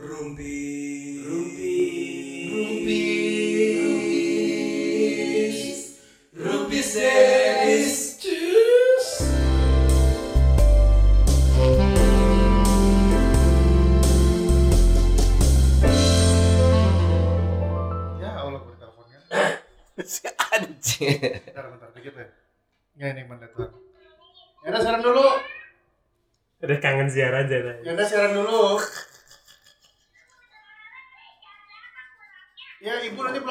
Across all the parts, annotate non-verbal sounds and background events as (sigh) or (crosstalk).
Rumpi. Rumpis. Rumpis Days. Ya Allah gue teleponnya. (laughs) si anjing Bentar bentar dikit ya. Ya ini mana tuh. Ya udah siaran dulu. Udah kangen siaran aja Ya udah siaran dulu.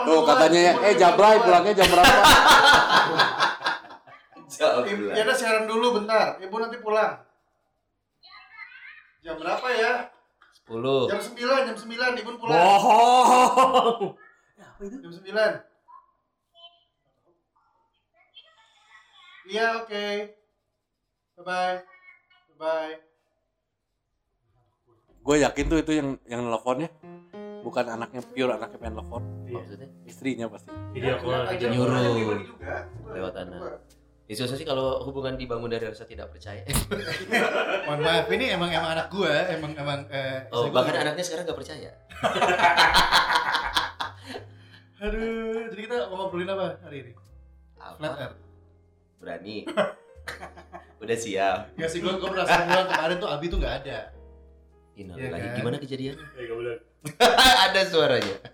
Pulang tuh duluan. katanya ya eh Jabrai pulang pulangnya jam berapa lah. ya udah siaran dulu bentar. Ibu nanti pulang. Jam berapa ya? 10. Jam 9, jam 9 ibu pulang. bohong Jam 9. Iya, oke. Bye bye. Bye bye. gue yakin tuh itu yang yang nelfonnya bukan anaknya pure anaknya pengen nelfon Maksudnya? istrinya pasti video call Ajak video Nyuruh. juga. Lewat tanah. Ya susah sih kalau hubungan dibangun dari rasa tidak percaya. (laughs) Mohon maaf, ini emang emang anak gua, emang emang eh Oh, bahkan gua- anaknya sekarang gak percaya. (laughs) Aduh, jadi kita mau ngobrolin apa hari ini? Flat Apa? Earth. Berani. (laughs) Udah siap. Ya sih gua gua merasa pulang kemarin tuh Abi tuh nggak ada. Ini Iya lagi kan? gimana kejadian? Eh, goblok. (laughs) Ada suaranya. (laughs)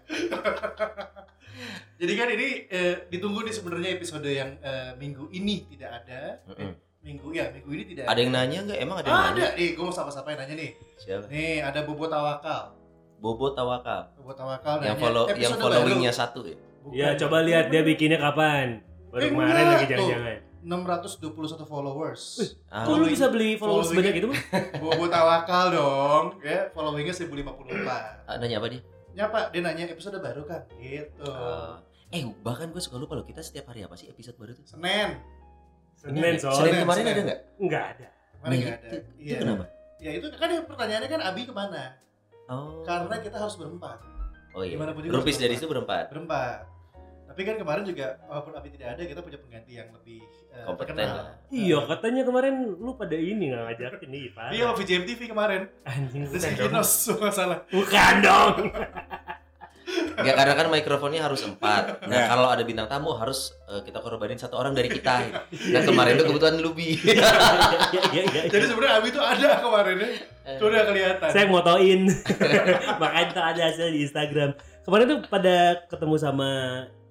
Jadi kan ini eh, ditunggu nih sebenarnya episode yang eh, minggu ini tidak ada. Mm-mm. Minggu ya, minggu ini tidak Ada yang nanya nggak? Emang ada yang ada. nanya? nih, gua mau sapa-sapa yang nanya nih. Siapa? Nih, ada Bobo Tawakal. Bobo Tawakal. Bobo Tawakal Yang nanya, follow episode yang followingnya satu ya. Bukan. Ya coba lihat dia bikinnya kapan Baru Eh, kemarin enggak, lagi tuh. jangan-jangan 621 followers. Ah, Kok lu bisa beli followers following- sebanyak itu mah? Bobo Tawakal dong, ya. Followingnya 1054. ah, nanya apa dia? Nyapa, dia nanya episode baru kan? Gitu. Ah, eh bahkan gue suka lupa loh kita setiap hari apa sih episode baru tuh? Senin. Senin Senin soalnya kemarin Senin. ada nggak? Enggak ada Kemarin Nah, nggak ada. itu- Iya. Itu kenapa? Ya itu kan yang pertanyaannya kan Abi ke mana? Oh. Karena kita harus berempat. Oh iya. Gimana pun juga Rupis dari situ berempat. Berempat. Tapi kan kemarin juga walaupun Abi tidak ada, kita punya pengganti yang lebih eh, Kompeten terkenal. lah. Iya katanya kemarin lu pada ini nggak ngajakin nih Pak Iya, VJM TV kemarin. Anjing Rizky Kinos, nggak salah. Bukan dong Enggak karena kan mikrofonnya harus empat. Nah Ya. kalau ada bintang tamu harus eh, kita korbanin satu orang dari kita. (laughs) Nah kemarin tuh kebetulan Lubi. (laughs) Iya iya iya Jadi sebenarnya Abi itu ada kemarin ya. Itu udah kelihatan. Saya motoin (laughs) Makanya ntar ada hasil di Instagram Kemarin tuh pada ketemu sama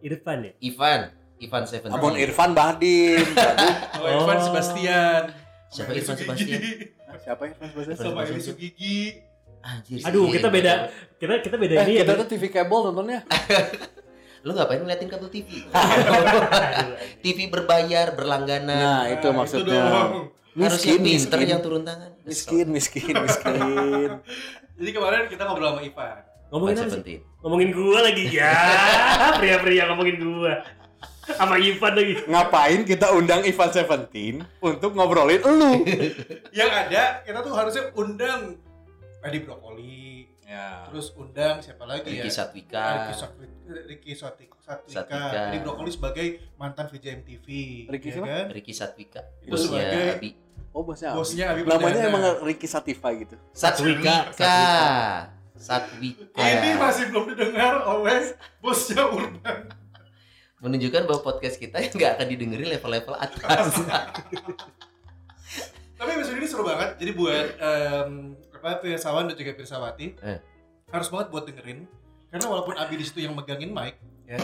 Irfan ya? Ivan, Ivan Seven. Abon Irfan Bahdim (laughs) Oh, Irfan Oh. Sebastian. Siapa Irfan Sebastian? Siapa Irfan Sebastian Sama Eli Sugigi. Anjir. Aduh kita beda Kita kita beda eh ini kita ya tuh TV kabel nontonnya (laughs) Lu ngapain ngeliatin kabel TV? (laughs) TV berbayar, berlangganan. nah itu Nah, maksudnya. Harusnya miskin pinter miskin yang turun tangan. miskin miskin miskin Jadi kemarin kita ngobrol sama Ivan. Ngomongin Ivan apa sih? Seventeen. Ngomongin gua lagi (laughs) ya Pria-pria ngomongin gua Sama Irfan lagi ngapain kita undang Ivan Seventeen untuk ngobrolin elu (laughs) Yang ada kita tuh harusnya undang Edi Brokoli, ya terus undang siapa lagi Ricky ya? Satwika. Ricky Satwika, Ricky Satwika, Satwika. Satwika. Edi Brokoli sebagai mantan VJM TV, Ricky ya siapa? kan? Ricky Satwika. Itu Bosnya sebagai- Abi. oh bosnya apa? Bosnya Abi namanya emang Ricky Sativa gitu Satwika. Satwika. Satwika. Ini masih belum didengar oleh bosnya Urban. menunjukkan bahwa podcast kita nggak akan didengerin level-level atas. (laughs) Tapi episode ini seru banget. Jadi buat em, apa Pirsawan dan juga Pirsawati Eh. harus banget buat dengerin. Karena walaupun Abi di situ yang megangin mic, ya.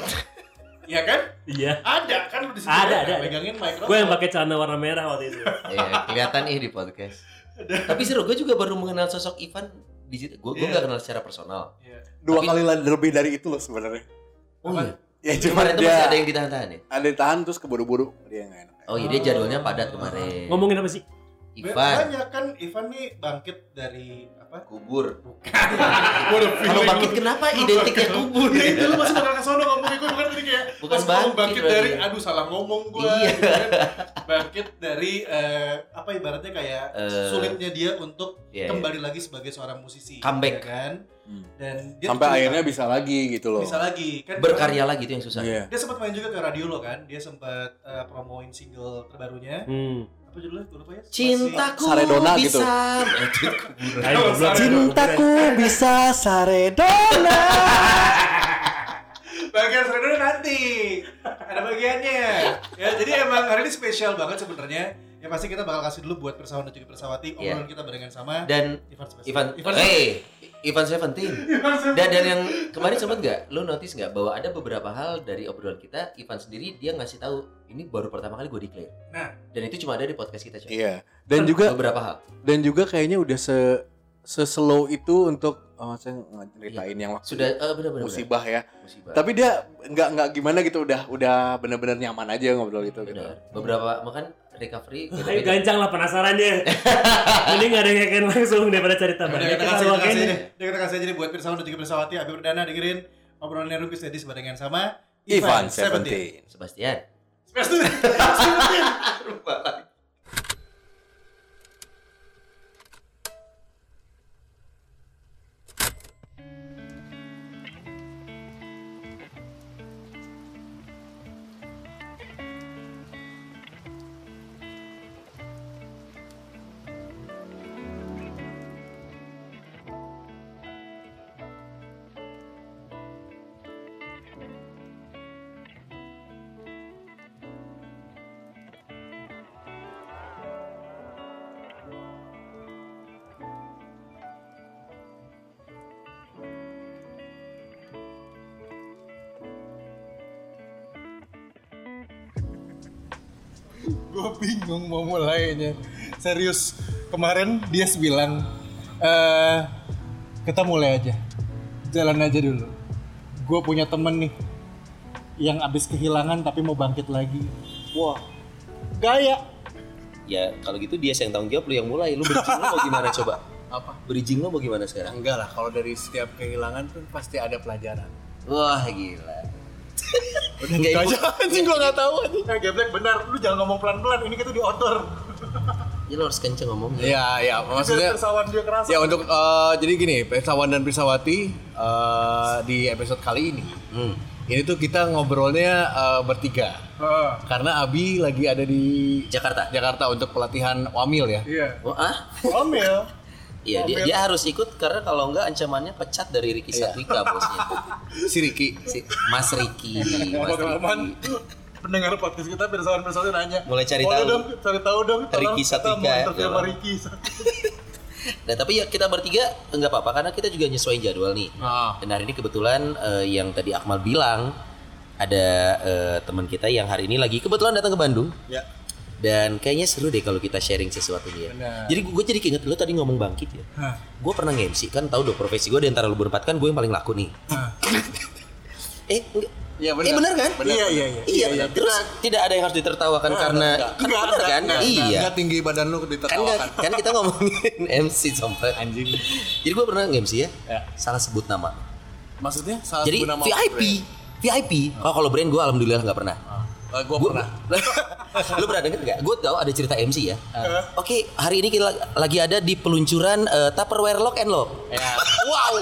Iya kan? Iya Ada kan lu di situ Ada, ada, ada. megangin mic. Gue yang pakai celana warna merah waktu itu Iya, kelihatan nih di podcast. Tapi seru, gue juga baru mengenal sosok Ivan di situ. Gue gue Iya. nggak kenal secara personal. Iya. dua Tapi- kali lebih dari itu loh sebenarnya Oh iya. ya cuma Kemarin dia masih ada yang ditahan-tahan ya? ada yang tahan terus keburu-buru dia nggak enak Oh iya, dia jadwalnya padat kemarin. Ngomongin apa sih? Ivan, Banyak kan Ivan nih bangkit dari apa? kubur. Bukan. Kalau bangkit kenapa identiknya kubur? Ya itu lu masih bakal ke sono ngomongnya gue bukan tadi kayak Bukan pas bangkit bangkit dari aduh salah ngomong gue Iya. bangkit dari eh, apa ibaratnya kayak Eh, sulitnya dia untuk Iya, iya. kembali lagi sebagai seorang musisi Comeback. ya kan Hmm. dan dia sampai tuh akhirnya bisa lagi gitu loh bisa lagi kan Berkarya lagi itu yang susah. Iya. dia sempat main juga ke radio lo kan dia sempat eh, promoin single terbarunya Hmm. Apa judulnya? Gue lupa ya. Cintaku Saredona bisa gitu. Goblok. Cintaku bisa saredona. Bagian selanjutnya nanti ada bagiannya. Ya, jadi emang hari ini spesial banget sebenarnya. Ya pasti kita bakal kasih dulu buat Persawan dan juga Persawati Iya. obrolan kita barengan sama Dan Ivan Sebastian. Ivan, Ivan hey, (laughs) Ivan Seventeen. Dan, dan yang kemarin sempat nggak, lu notice nggak bahwa ada beberapa hal dari obrolan kita, Ivan sendiri dia ngasih tahu ini baru pertama kali gue declare. Nah. dan itu cuma ada di podcast kita coy. Iya. Dan juga beberapa hal. dan juga kayaknya udah se se slow itu untuk oh, saya ngeritain yang waktu Sudah eh, benar-benar musibah ya. musibah. Tapi dia nggak nggak gimana gitu udah udah bener-bener nyaman aja ngobrol gitu. gitu. benar. Beberapa makan recovery Ayo beda-beda. gancang lah penasarannya. (laughs) Mending ada yang ngeken langsung daripada cari Udah tambah. kita Kita kasih, kita kasih. Udah kita kasih aja nih buat Persawan dan juga Persawati. Abi Perdana dengerin obrolan Rubis Dedis barengan sama Ivan Seventeen. Sebastian. Sebastian. (laughs) Lupa lagi. (laughs) gue bingung mau mulainya serius kemarin dia bilang eh kita mulai aja jalan aja dulu gue punya temen nih yang abis kehilangan tapi mau bangkit lagi wah gaya Ya kalau gitu dia yang tanggung jawab lu yang mulai. Lu bridging lu mau gimana (laughs) coba? apa Bridging lu mau gimana sekarang? enggak lah kalau dari setiap kehilangan tuh pasti ada pelajaran Wah gila. Udah Kayak aja anjing gue nggak tahu anjing nah, geblek benar lu jangan ngomong pelan pelan ini kita di outdoor Ya lu harus kenceng ngomongnya. Iya, iya, maksudnya Persawan dia keras. Ya untuk eh, jadi gini, Pesawan dan Prisawati eh, di episode kali ini. Hmm. Ini tuh kita ngobrolnya eh, bertiga. Karena Abi lagi ada di Jakarta. Jakarta untuk pelatihan Wamil ya. Iya. Oh, ah? Omel. Iya dia, dia harus ikut karena kalau enggak ancamannya pecat dari Ricky Satwika bosnya. (laughs) Si Riki. Si Mas Ricky. Mas Pengalaman Ricky. pendengar podcast kita persawan nanya. Mulai cari "Boleh tahu." dong, cari tahu dong. kita mau interview sama ya. Ricky. (laughs) Nah tapi ya kita bertiga enggak apa-apa karena kita juga nyesuaiin jadwal nih. Ah. Dan hari ini kebetulan eh, yang tadi Akmal bilang ada eh, teman kita yang hari ini lagi kebetulan datang ke Bandung. Ya. Dan kayaknya seru deh kalau kita sharing sesuatu nih ya. Benar. Jadi gue jadi keinget lu tadi ngomong bangkit ya. Gue pernah nge-MC kan tahu dong profesi gue di antara lu berempat kan gue yang paling laku nih. Hah. (laughs) eh enggak. Iya Eh benar kan? Benar, Iya, benar. iya, iya. Iya, benar. Terus tidak ada yang harus ditertawakan karena kan Enggak, benar kan? iya. Enggak tinggi badan lu Kan ditertawakan. kan kita ngomongin (laughs) MC sampai Anjing. Jadi gue pernah nge-MC ya. Ya. Salah sebut nama. Maksudnya salah Jadi sebut nama VIP. VIP. Oh kalau brand gue alhamdulillah nggak pernah. Eh, gua Gua- pernah. (laughs) lu pernah denger nggak? Gue tahu ada cerita MC ya. Oke, hari ini kita lagi ada di peluncuran eh, Tupperware Lock and Lock. Ya. Wow.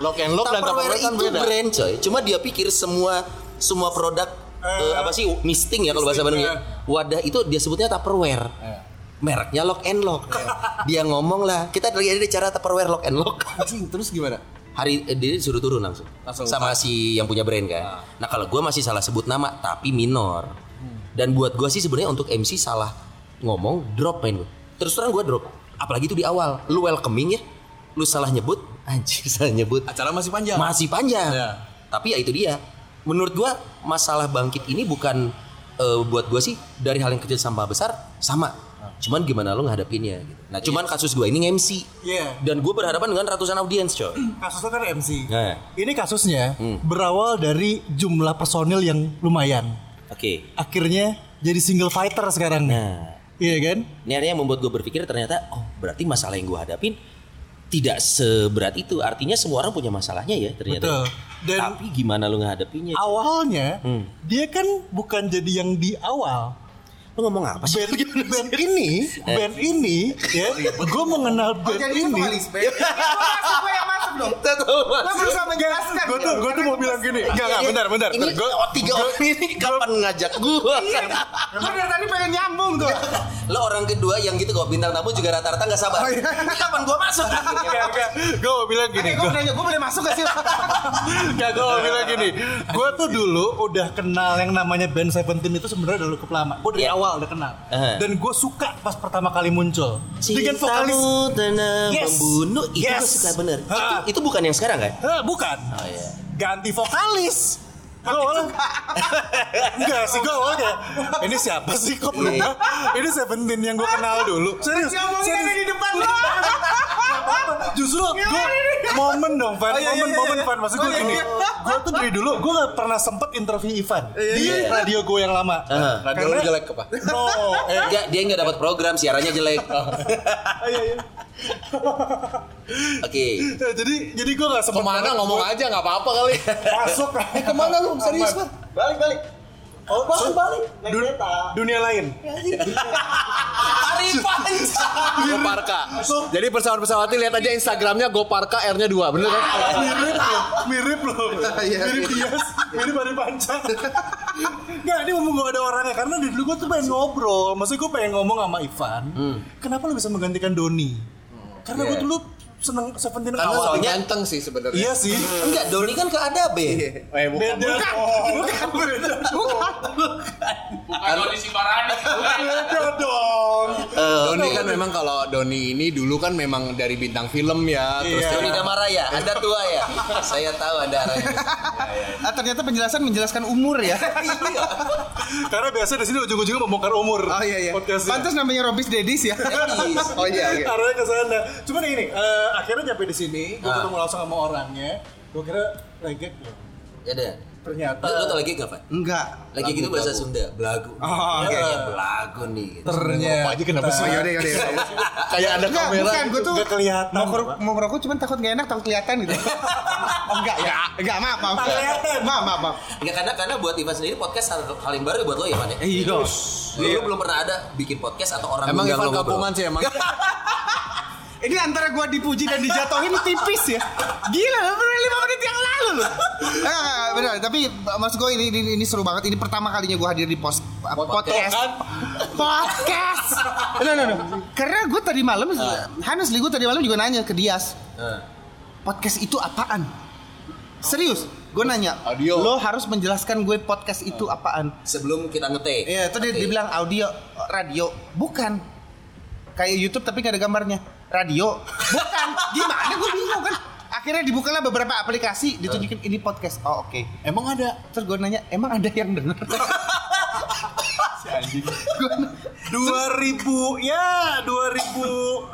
Lock and lock dan Tupperware Tupperware kan itu beda. brand coy. Cuma dia pikir semua semua produk eh, apa sih misting ya kalau bahasa Bandung ya. Wadah itu dia sebutnya Tupperware. Mereknya Lock and Lock. dia ngomong lah, kita lagi ada di cara Tupperware Lock and Lock. Anjing, terus gimana? Hari eh, dia disuruh turun langsung. Langsung sama si yang punya brand kan. Nah, kalau gue masih salah sebut nama tapi minor. Dan buat gue sih sebenarnya untuk MC salah ngomong drop main gue. Terus terang gue drop. Apalagi itu di awal. Lu welcoming ya. Lu salah nyebut. Anjir (laughs) salah nyebut. Acara masih panjang. Masih panjang. Ya. Tapi ya itu dia. Menurut gua masalah bangkit ini bukan eh, buat gua sih dari hal yang kecil sampai besar sama. Cuman gimana lo ngadepinnya gitu. Nah, cuman kasus gua ini MC. Iya. Dan gua berhadapan dengan ratusan audiens, coy. Kasusnya kan MC. Nah, Ini kasusnya Hmm. berawal dari jumlah personil yang lumayan. oke. Akhirnya jadi single fighter sekarang nih. Nah, Iya kan? ini akhirnya yang membuat gua berpikir ternyata oh, berarti masalah yang gua hadapin tidak seberat itu. Artinya semua orang punya masalahnya ya ternyata. Betul. Dan Tapi gimana lu ngadepinnya? awalnya Hmm. dia kan bukan jadi yang di awal. Lu ngomong apa sih? Band, band ini, band ini, ya, gue mengenal band ini. (laughs) dong. Satu Lo masuk. berusaha menjelaskan. Gue tuh gue tuh mau bilang gini. Enggak enggak bentar bentar. Ini Gue oh, tiga orang ini kapan ngajak gua? Gue dari tadi pengen nyambung tuh. Lo orang kedua yang gitu kok bintang tamu juga rata-rata nggak sabar. Ini kapan gua masuk? gue mau bilang gini. Gue nanya, gue boleh masuk gak sih? Enggak, gue mau bilang gini. Gue tuh dulu udah kenal yang namanya band Seventeen itu sebenarnya udah cukup lama. Gue dari Iya. Awal udah kenal. Aha. Dan gue suka pas pertama kali muncul. Dengan vokalis. Cintamu tenang Yes. membunuh itu Yes. gua suka bener. Itu, Ha. itu bukan yang sekarang kan? Hah, bukan. Oh iya. Ganti vokalis. Gue awalnya (laughs) Enggak sih gue awalnya Ini siapa sih kok berubah Ini Seventeen yang gue kenal dulu Serius Ngomongin ada di depan lo. (laughs) Justru gue momen dong Van Oh, iya, iya, Momen iya, momen iya. Van Maksud gue Oh, iya, gini iya. Gue tuh dari dulu Gue gak pernah sempet interview Ivan Di iya. radio gue yang lama Aha. Radio lu jelek apa? No eh, Dia dia nggak dapat program, siarannya jelek. (laughs) iya, iya. Oke. Eh, Jadi jadi gue gak sempet Ke mana ngomong aja nggak apa-apa kali. Masuk Eh, ke mana lu serius Pak? Balik balik. Oh, so, dun- dunia lain (laughs) Arifan. Goparka. Jadi pesawat-pesawat ini lihat aja Instagramnya Goparka R-nya 2, bener kan? mirip loh, mirip loh, mirip Dias, mirip Ari Panca. (laughs) Nggak, ini ngomong gak ada orangnya karena dulu gue tuh pengen ngobrol, maksudnya gue pengen ngomong sama Ivan, kenapa lu bisa menggantikan Doni? Karena gue dulu seneng Seventeen Karena awal. lebih ganteng sih sebenarnya. Iya sih. Enggak, Doni kan ke Adabe. Eh, bukan. Beda dong. Beda Beda dong. Doni kan memang kalau Doni ini dulu kan memang dari bintang film ya, terus Iya. Doni Damaraya, Anda tua ya? Saya tahu Anda arahnya. Ah, ternyata penjelasan menjelaskan umur ya. Karena biasa di sini ujung-ujungnya membongkar umur. Oh iya iya. Pantas namanya Robis Dedis ya. Dedis. Oh iya. Arahnya ke sana. Cuman ini, eh, akhirnya nyampe di sini, gue Ah. ketemu langsung sama orangnya. Gue kira legek loh. Ya deh. Ternyata Lu, lu tau lagi gak, Pak? Enggak. Lagi gitu bahasa Sunda, belagu. Oh, oke. Ya, belagu nih. Gitu. ternyata aja kenapa sih? Oh yaudah yaudah. yaudah. (laughs) Kayak ada Enggak, kamera. bukan gue tuh Nggak kelihatan, mau, merokok cuman takut gak enak takut kelihatan gitu. (laughs) oh, enggak ya. Enggak maaf maaf. Tak kelihatan. Maaf maaf maaf. Enggak karena karena buat Ivan sendiri podcast hal, yang baru buat lo ya, Pak ya? Iya. Lu, lu belum pernah ada bikin podcast atau orang Emang Ivan kampungan sih emang. (laughs) Ini antara gua dipuji dan dijatuhin tipis ya. Gila, baru lima menit yang lalu loh. Enggak, enggak, enggak, benar. Tapi mas gue ini, ini ini seru banget. Ini pertama kalinya gua hadir di pos, podcast. Podcast. (laughs) No, no, no. Karena gue tadi malam, honestly gue tadi malam juga nanya ke Dias. Nah. Podcast itu apaan? Serius, gue nanya. Audio. Lo harus menjelaskan gue podcast itu apaan. Sebelum kita ngetek. Iya, itu dia, Oke. dia bilang audio, radio. Bukan. Kayak YouTube tapi gak ada gambarnya. Radio. Bukan. Gimana gue bingung kan. Akhirnya dibukalah beberapa aplikasi, ditunjukin ini podcast. Oh, oke. Emang ada. Terus gue nanya, emang ada yang denger? (laughs) si anjing. 2000 ya 2015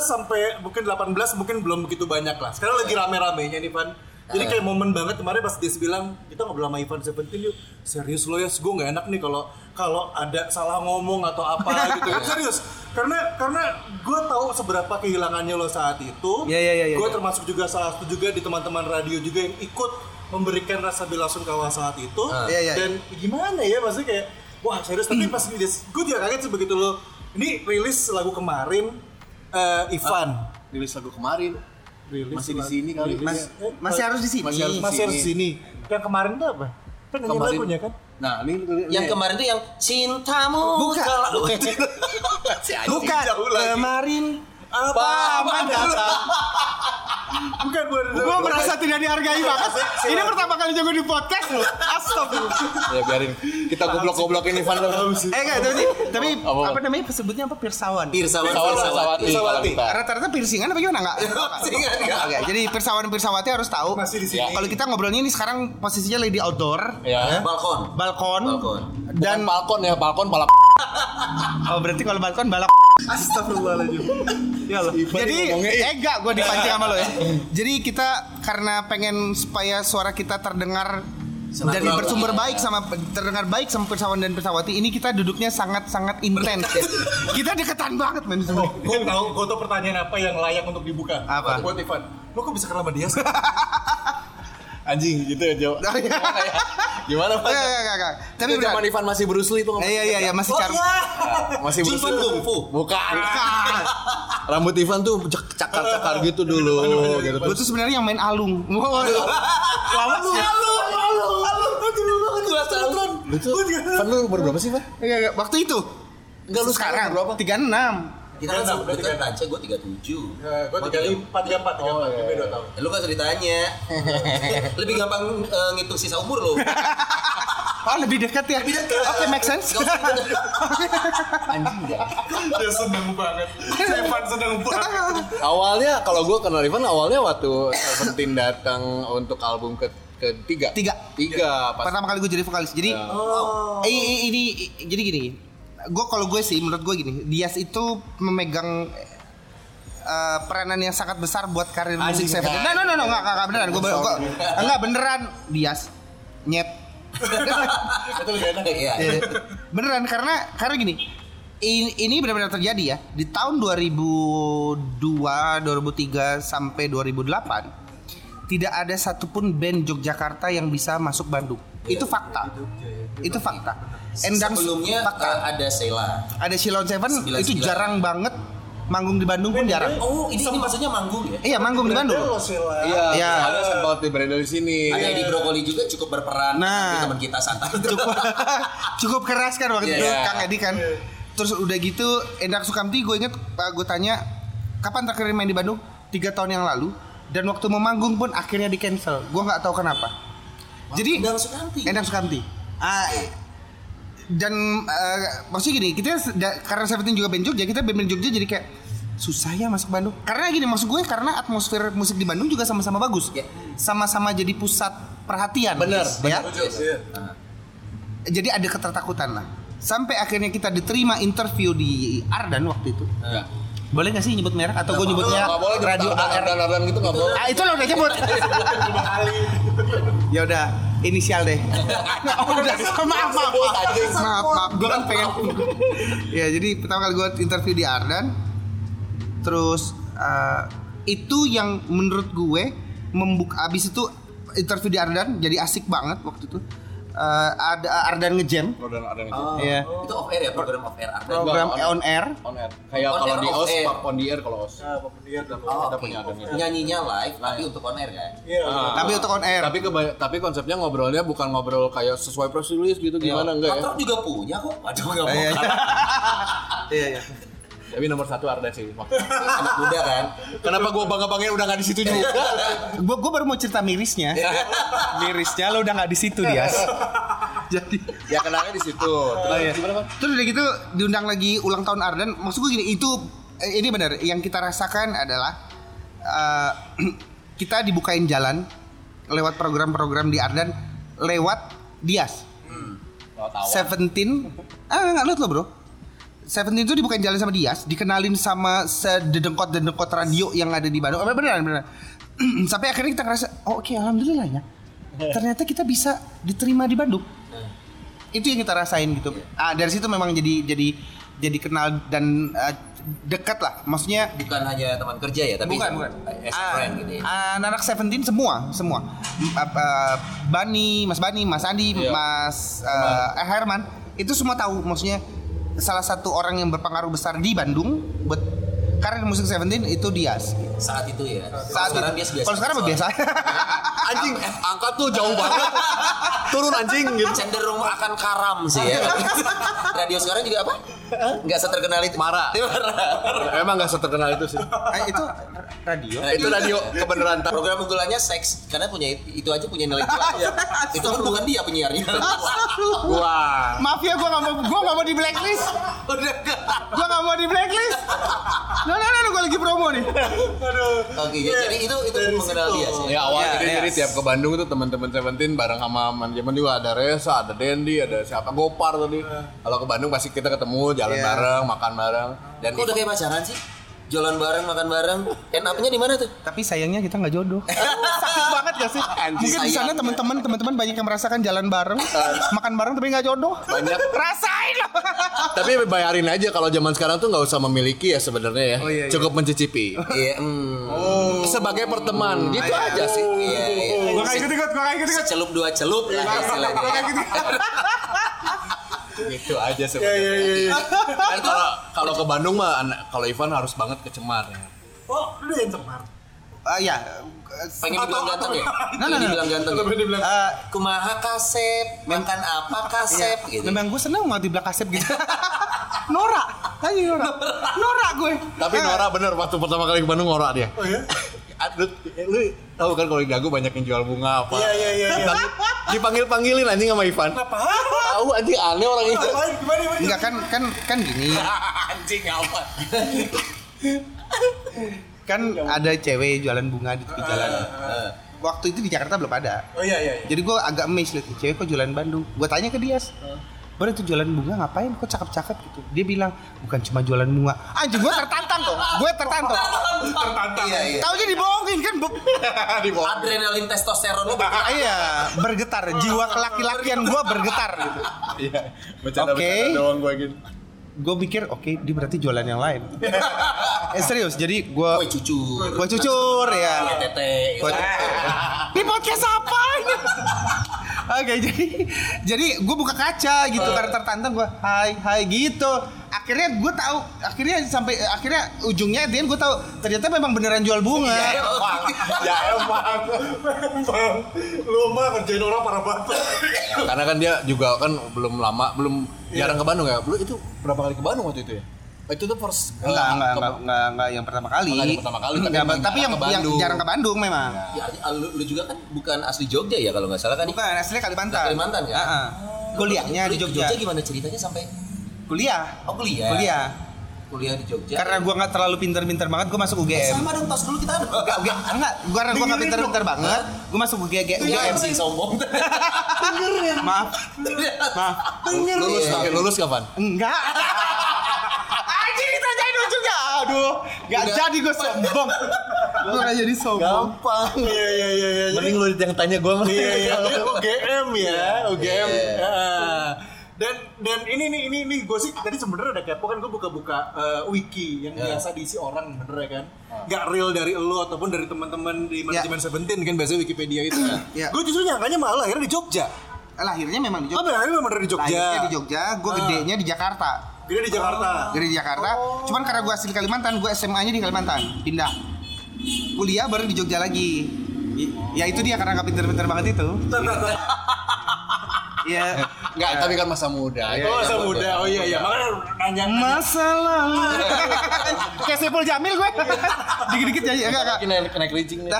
sampai mungkin 18 mungkin belum begitu banyak lah. Sekarang lagi rame-ramenya nih Van. Jadi kayak momen banget kemarin pas dia bilang kita ngobrol sama Ivan Seventeen yuk serius lo ya, gue nggak enak nih kalau kalau ada salah ngomong atau apa gitu kan (laughs) serius karena karena gue tahu seberapa kehilangannya lo saat itu. Iya, iya, iya, iya. Gue termasuk juga salah satu juga di teman-teman radio juga yang ikut memberikan rasa bela sungkawa saat itu. Iya, iya. Dan gimana ya maksudnya kayak wah serius tapi pas gue juga kaget sih begitu lo ini rilis lagu kemarin eh, Ivan Rilis lagu kemarin. rilis Masih di sini kali. rilis- eh, Masih harus di sini. Masih harus masih harus di sini yang kemarin tuh apa kan Kemarin. lagunya kan Nah, ini Yang kemarin tuh yang cintamu Bukan. (laughs) kalau Bukan. Kemarin apa apa bukan bukan gue merasa tidak dihargai banget. Ini pertama kali gue di podcast loh. Astagfirullah. Ya biarin. Kita goblok-goblokin Ivan dong. Eh enggak, tapi tapi Apa? apa namanya sebutnya apa pirsawan? Pirsawan Pirsawati. kita. Rata-rata piercingan apa gimana enggak? (laughs) Pirsingan, enggak. Oke, jadi pirsawan pirsawati harus tahu. masih di sini Kalau kita ngobrolnya ini sekarang posisinya lagi di outdoor, Ya. Balkon. balkon, Balkon. Dan dan balkon ya, balkon pala oh berarti kalau balkon balap. Astagfirullahaladzim. Ya. Jadi enggak gue dipancing sama lo ya. Jadi kita karena pengen supaya suara kita terdengar dan bersumber baik sama terdengar baik sama pirsawan dan pirsawati ini kita duduknya sangat sangat intens ya. Kita deketan banget men oh gue tahu gue tahu pertanyaan apa yang layak untuk dibuka Apa? buat Ivan lo kok bisa kenal sama dia (laughs) anjing gitu ya, iya. Gimana Pak? Enggak, enggak, enggak. Tapi Itu zaman. Ivan masih Bruce Lee tuh Eh, Iya, iya, iya, masih Oh cara. iya. Masih Bruce Lee. Kung Fu. Bukan. (laughs) Rambut Ivan tuh cakar-cakar gitu dulu gitu. Gue tuh sebenarnya yang main alung. (laughs) Lama sih. Lu tuh Van lu umur berapa sih, Van? Enggak, enggak. Waktu itu. Enggak lu sekarang berapa? 36. Kita kan sebenarnya kan Tanca gue 37. Gue tiga lima, tiga empat, tiga empat, lebih dua tahun. Ya, lu kan ceritanya (laughs) lebih gampang eh, ngitung sisa umur lo. Oh, (laughs) lebih dekat ya? Lebih dekat. Oke, make sense. Dia seneng banget. Evan seneng banget. Awalnya kalau gue kenal Ivan awalnya waktu Seventeen datang untuk album ke ketiga. Tiga. Tiga. Pas Pertama kali gue jadi vokalis. Jadi eh, i- ini i- jadi gini. Gue kalau gue sih menurut gue gini, Dias itu memegang eh, peranan yang sangat besar buat karir musik Seventeen. Nah, no, no, no, enggak, enggak, beneran. Gue enggak beneran Dias nyet. (laughs) Iya. Eh, beneran karena karena gini ini, ini benar-benar terjadi ya di tahun 2002 2003 sampai 2008 tidak ada satupun band Yogyakarta yang bisa masuk Bandung itu fakta itu fakta Endang Sebelumnya fakta eh, ada Sheila. ada Silon Seven 99. itu jarang banget manggung di Bandung pun jarang Oh, ini, ini maksudnya manggung ya? iya manggung di Bandung Iya, Iya. ada sempat beredar di sini. Ada Edi Brokoli juga cukup berperan. Nah. Tapi teman kita santai. (laughs) cukup (laughs) cukup keras kan waktu itu Iya. Kang Edi kan terus udah gitu Endang Sukamti gue inget Pak gue tanya kapan terakhir main di Bandung tiga tahun yang lalu dan waktu mau manggung pun akhirnya di cancel gue nggak tahu kenapa jadi Endang Sukamti. Endang Sukamti ah, dan eh, maksudnya gini kita da- karena Seventeen juga band Jogja kita band, -band Jogja jadi kayak susah ya masuk Bandung. Karena gini maksud gue karena atmosfer musik di Bandung juga sama-sama bagus. Ya. sama-sama jadi pusat perhatian. Bener, ya. Iya. jadi ada ketertakutan lah. Sampai akhirnya kita diterima interview di Ardan waktu itu. Iya. boleh gak sih nyebut merek atau gue nyebutnya radio AR dan dan gitu nggak boleh. ah itu lo udah nyebut (laughs) (laughs) ya udah inisial deh. (laughs) Oh, udah maaf maaf maaf. Maaf maaf gue kan pengen (laughs) ya jadi pertama kali gue interview di Ardan. Terus eh, itu yang menurut gue membuka abis itu interview di Ardan jadi asik banget waktu itu Eh, ada Ardan ngejam Kalau dan ada yang Oh, Iya. Itu off air ya program off air. Ada. program Enggak, on air on air. Kayak On kalau air, di OS, air. Pak on the air kalau OS. Nah, dia udah Oh, Kita oke. punya ada gitu. Nyanyinya live tapi untuk on air kan. Iya. tapi untuk on air Tapi keba- tapi konsepnya ngobrolnya bukan ngobrol kayak sesuai press release gitu gimana enggak ya? Kantor juga punya kok. Waduh enggak mau Iya, iya. (laughs) iya iya Tapi nomor satu Arda sih. Anak muda kan. Kenapa gua bangga-banggain udah nggak di situ juga? gue gue baru mau cerita mirisnya mirisnya lo udah nggak di situ dia jadi ya kenalnya di situ. Terus iya. gimana, Pak? terus udah gitu diundang lagi ulang tahun Ardan maksud gue gini itu eh, ini benar yang kita rasakan adalah eh, (clears throat) kita dibukain jalan lewat program-program di Ardan lewat Dias Seventeen ah nggak lo bro Seventeen itu dibukain jalan sama Dias, dikenalin sama sedengkot dedengkot radio yang ada di Bandung. Beneran beneran. (clears throat) Sampai akhirnya kita ngerasa, oh, oke alhamdulillah ya. Ternyata kita bisa diterima di Bandung. Itu yang kita rasain gitu. Ah dari situ memang jadi jadi jadi kenal dan eh, dekat lah. Maksudnya Bukan hanya teman kerja ya, tapi bukan bukan. as Ah, friend gitu ya. Anak-anak Seventeen semua semua. M- apa, Bani, Mas Bani, Mas Andi, Iya. Mas eh, Herman itu semua tahu maksudnya salah satu orang yang berpengaruh besar di Bandung buat karir musik Seventeen itu Dias. Saat itu ya. Saat sekarang itu. biasa biasa. Kalau sekarang biasa. (laughs) Anjing, angka tuh jauh (laughs) banget. Turun anjing gitu. cenderung akan karam sih ya. (laughs) Radio sekarang juga apa? Nggak seterkenal itu. Marah. Emang gak seterkenal itu sih. Eh, itu radio. Nah, itu radio kebenaran. Program unggulannya seks karena punya itu aja punya nilai jual. itu kan bukan dia penyiarnya. Wah. Maaf ya gua gak mau gua gak mau di blacklist. Udah enggak. Gua gak mau di blacklist. Nah, nah, nah, gua lagi promo nih. Oke, jadi itu itu mengenal dia sih. Ya awalnya Ya, jadi ya. tiap ke Bandung tuh teman-teman Seventeen bareng sama manajemen juga ada Reza, ada Dendi, ada siapa Gopar tadi. Kalau ke Bandung pasti kita ketemu, jalan Iya. bareng, makan bareng. Dan Kok udah kayak pacaran sih? Jalan bareng, makan bareng. End up-nya di mana tuh? Tapi sayangnya kita nggak jodoh. (laughs) Sakit banget gak sih? Mungkin di sana teman-teman teman-teman banyak yang merasakan jalan bareng, makan bareng tapi nggak jodoh. Banyak. (laughs) Rasain loh. (laughs) Tapi bayarin aja kalau zaman sekarang tuh nggak usah memiliki ya sebenarnya ya. Oh, iya, iya. Cukup mencicipi. Iya, hmm. Sebagai perteman gitu aja sih. Iya, iya. Gua gak ikut ikut, gua gak ikut ikut. Secelup dua celup lah istilahnya. Gitu aja Iya sebenarnya. iya iya. iya. Kan kalau kalau ke Bandung mah kalau Ivan harus banget ke Cemar ya. Oh, lu yang cemar. Ah, ya. Pengen dibilang ganteng ya? Nah, nah, nah. dibilang ganteng ya? Dibilang. Eh, Kumaha kasep, makan apa kasep gitu. Memang gue seneng banget di belakang kasep gitu. (laughs) Nora, aja Nora. Nora gue. Tapi Eh, Nora bener waktu pertama kali ke Bandung Nora dia. Oh (laughs) ya? Lu, lu tahu kan kalau di Dago banyak yang jual bunga apa? Iya iya iya. iya. Dipanggil panggilin anjing sama Ivan. Apa? Tahu anjing aneh orang itu. Apa? Gimana gimana? Enggak kan kan kan gini. (laughs) anjing apa? Kan ada cewek jualan bunga di tepi jalan. Waktu itu di Jakarta belum ada. Oh iya iya. iya. Jadi gue agak amazed liat nih, cewek kok jualan Bandung. Gue tanya ke dia, Baru itu jualan bunga ngapain? Kok cakep-cakep gitu? Dia bilang bukan cuma jualan bunga. Anjing gue tertantang kok. Gue tertantang. Tertantang. Iya iya. Taunya dibohongin kan. Be- (laughs) Adrenalin testosteron lu Ah, iya, bergetar. Jiwa kelaki-lakian gue bergetar gitu. Iya. Bercanda-bercanda Oke. doang gue gitu. Gue pikir oke dia berarti jualan yang lain. (laughs) eh serius, jadi gue Kue cucu. gue cucur ya. Tete. Buat- Ini podcast apa? Oke (laughs) jadi jadi gue buka kaca gitu karena tertantang gue hai hai gitu akhirnya gue tahu akhirnya sampai akhirnya ujungnya dia gue tahu ternyata memang beneran jual bunga ya emang. (laughs) Bang, lu mah kerjain orang parah banget. Karena kan dia juga kan belum lama, belum jarang ke Bandung ya. Lu itu berapa kali ke Bandung waktu itu ya? Itu tuh first enggak eh, enggak ke- enggak enggak, enggak yang pertama kali Enggak yang pertama kali, tapi Enggak, emang tapi yang, jarang ke yang Bandung. jarang ke Bandung memang Ya, lu, lu juga kan bukan asli Jogja ya kalau nggak salah kan? bukan asli Kalimantan Kalimantan kan? Heeh. kuliahnya di Lu Jogja gimana ceritanya sampai kuliah oh kuliah? kuliah Kuliah di Jogja. karena gue nggak terlalu pinter-pinter banget gue masuk UGM sama dong tos dulu kita ada. Enggak, enggak, enggak. Gua karena gua enggak pinter-pinter banget, gua masuk UGM. UGM sih sombong. (laughs) Maaf. Maaf. lulus Iya. lulus kapan? Enggak. Aduh, enggak jadi gua sombong. Gua enggak jadi sombong. Gampang. Iya iya iya iya. Mending lu yang tanya gue mah. Iya iya UGM ya, UGM. Ah. Dan dan ini nih ini ini gue sih tadi sebenarnya ada kepo kan gue buka-buka eh, wiki yang biasa diisi orang bener ya kan. Gak real dari lo ataupun dari teman-teman di manajemen Seventeen kan biasanya Wikipedia itu. Ya. Gue justru nyangkanya malah akhirnya di Jogja. Lahirnya memang di Oh, Jogja. akhirnya memang dari Jogja. Lahirnya di Jogja, gua Ah. gedenya di Jakarta. Gede di Jakarta. Gede di Jakarta. Cuman karena gua asli Kalimantan, gua SMA-nya di Kalimantan, pindah. Kuliah baru di Jogja lagi. I- Ya itu dia karena nggak pinter-pinter banget itu. (laughs) Iya. Enggak, tapi kan masa muda. Oh, masa muda. Oh iya iya. Makanya nanya Masa lalu. (laughs) Kayak Sepul Jamil gue. Dikit-dikit ya, enggak enggak. Kena kena kerijing nih. (laughs)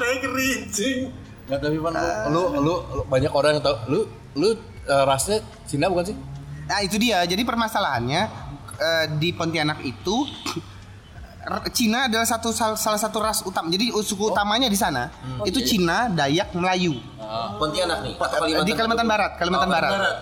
naik kerincing. Enggak tapi Pan lu, lu lu banyak orang yang tahu lu lu eh, rasnya Cina bukan sih? Nah itu dia. Jadi permasalahannya eh, di Pontianak itu (coughs) Cina adalah satu sal- salah satu ras utama. Jadi suku utamanya di sana itu Cina, Dayak, Melayu. Pontianak nih atau Kalimantan. di Kalimantan Barat, Kalimantan Oh, Barat. Barat.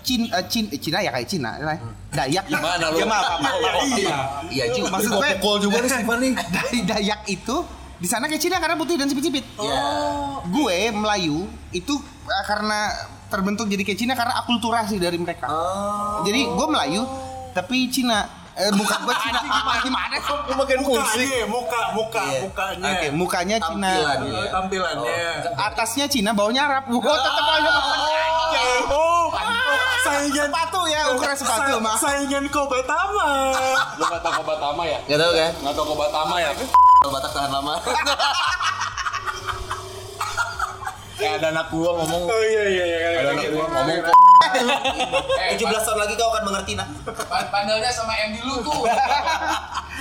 Cina, Cina, Cina ya kayak Cina, lah. Dayak. Gimana lu? Ya maaf, maaf, maaf. Iya. Iya juga. Maksud gue pukul juga nih Stefan (laughs) nih. dari Dayak itu di sana kayak Cina karena putih dan sipit-sipit. Iya. Gue Melayu itu eh, karena terbentuk jadi kayak Cina karena akulturasi dari mereka. Oh. Jadi gue Melayu tapi Cina. Eh, bukan gue Cina. Gimana, gimana? Lu makin pusing. Mukanya, muka, muka, Iya. mukanya. Oke, mukanya Cina. Tampilannya. Oh, tampilannya. Atasnya Cina, bawahnya Arab. Gue tetap aja Oh, saingan sepatu ya, ukuran sepatu mah. Saingan Kobatama. Lu enggak tahu Kobatama ya? Gak tau kan? Enggak tahu Kobatama ya? Kalau Batak tahan lama. (laughs) Kayak ada anak gua ngomong Oh iya iya iya. ada anak gua ngomong kok. 17 tahun lagi kau akan mengerti nak. Pandelnya sama Andy lu tuh.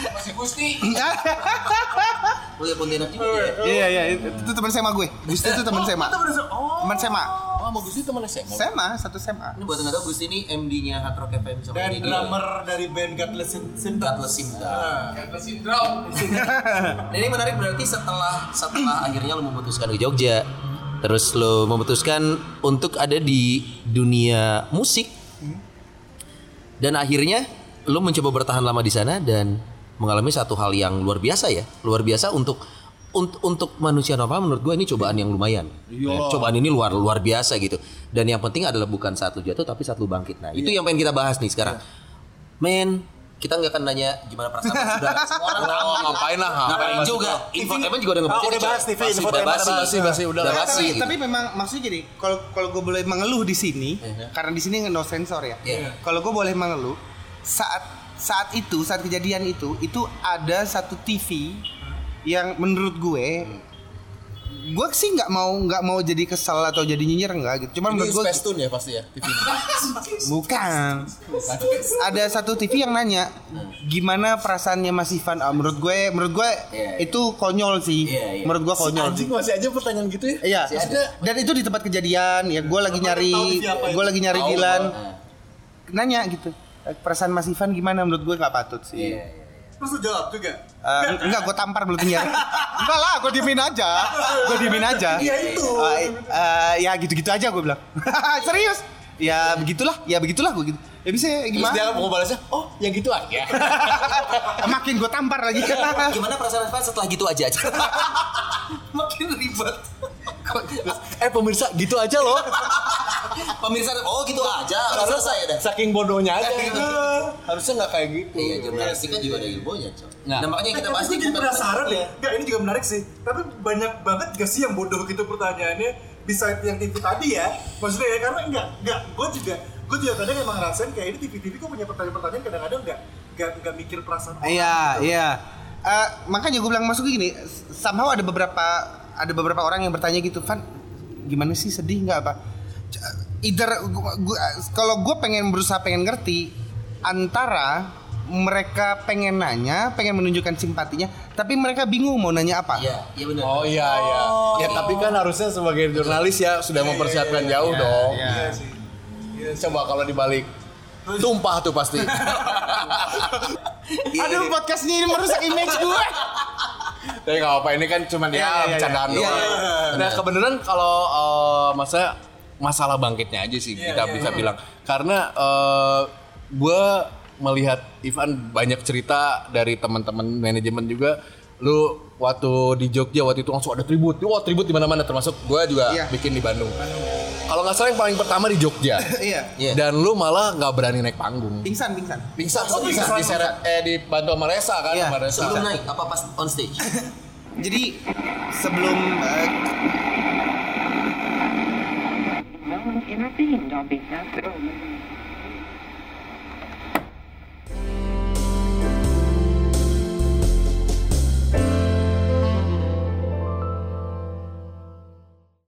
Masih Gusti. Oh ya Pontianak juga ya. Iya iya, itu, teman SMA gue. Gusti itu teman SMA. Oh. Teman SMA. Oh, sama Gusti teman SMA. SMA, satu SMA. Ini buat nggak tahu Gusti ini MD-nya Hard Rock FM sama Dan drummer dari band Godless Syn- Symptom. Godless Symptom. Karena sindrom. (laughs) Dan ini menarik berarti setelah setelah akhirnya lo memutuskan ke Jogja, terus lo memutuskan untuk ada di dunia musik, dan akhirnya lo mencoba bertahan lama di sana dan mengalami satu hal yang luar biasa ya, luar biasa untuk untuk, untuk manusia normal menurut gue ini cobaan yang lumayan. Eh, Cobaan ini luar luar biasa gitu. Dan yang penting adalah bukan saat lu jatuh tapi saat lu bangkit. Nah, itu yang pengen kita bahas nih sekarang. Men, kita nggak akan nanya gimana perasaan sudah (laughs) semua orang tahu. Oh, ngapain lah, Ngapain juga? Info Eman juga udah Ah, ngebaca. udah bahas TV, udah Eman, basi, udah basi, udah basi. tapi, gitu. tapi memang maksudnya gini, kalau kalau gue boleh mengeluh di sini, karena di sini no sensor ya. Iya. Kalau gue boleh mengeluh, saat saat itu, saat kejadian itu, itu ada satu TV yang menurut gue, gue sih nggak mau nggak mau jadi kesel atau jadi nyinyir enggak gitu. Cuman menurut gue Space Tune ya pasti ya TV ini. (laughs) bukan. ada satu TV yang nanya gimana perasaannya Mas Ivan. Ah, menurut gue, menurut gue Iya, iya. itu konyol sih. Iya, iya. Menurut gue konyol sih. Anjing masih aja pertanyaan gitu ya? Iya, dan itu di tempat kejadian ya. Gue lagi nyari, gue lagi nyari Dilan. Nanya gitu. Eh, Perasaan Mas Ivan gimana? Menurut gue nggak patut sih. Iya, iya. Terus lu jawab juga. Eh, enggak, gue tampar belutnya. enggak lah, gue diemin aja. Gue diemin aja. Iya, itu. Eh, eh, ya gitu-gitu aja gue bilang. (laughs) Serius? Ya begitulah, ya begitulah gue gitu. Ya bisa Terus gimana? dia mau balasnya, oh ya gitu aja. (laughs) Makin gue tampar lagi. (laughs) Gimana perasaan Evan setelah gitu aja? (laughs) Makin ribet. eh pemirsa gitu aja loh. Pemirsa, oh gitu aja. Udah selesai udah. Saking bodohnya aja. Harusnya nggak kayak gitu. Iya, jurnalistik kan juga ada ilmunya, Cok. Nah. Nah, makanya kita nih gue jadi penasaran tentang- deh. Enggak, ini juga menarik sih. Tapi banyak banget gak sih yang bodoh gitu pertanyaannya bisa yang TV tadi ya. Maksudnya ya karena enggak enggak gue juga gue juga kadang emang ngerasain kayak ini TV-TV kok punya pertanyaan-pertanyaan kadang-kadang enggak enggak enggak mikir perasaan orang. Iya, iya. Eh, makanya gue bilang masuk gini, somehow ada beberapa ada beberapa orang yang bertanya gitu, Van, gimana sih sedih nggak apa? Either kalau gue pengen berusaha pengen ngerti antara mereka pengen nanya, pengen menunjukkan simpatinya, tapi mereka bingung mau nanya apa. Iya, iya benar. Oh iya iya. Ya tapi kan harusnya sebagai jurnalis ya sudah mempersiapkan jauh dong. Iya sih. Coba kalau dibalik tumpah tuh pasti. (laughs) Aduh, podcast ini merusak image gue. Tapi nggak apa ini kan cuma Iya, iya, ya iya. bercandaan Iya, doang. iya, Nah kebenaran kalau eh, masa masalah bangkitnya aja sih Iya, kita iya, bisa iya. bilang karena eh gue melihat Ivan banyak cerita dari teman-teman manajemen juga lu waktu di Jogja waktu itu langsung ada tribut wah tribut di mana-mana termasuk gue juga Iya. bikin di Bandung kalau nggak salah yang paling pertama di Jogja (laughs) Iya. Iya. dan lu malah nggak berani naik panggung Pingsan, pingsan. pingsan Oh, pingsan pingsan. diseret eh dibantu sama Resa kan Iya, sama Resa Sebelum naik apa pas on stage? (laughs) Jadi sebelum eh, No one behalf of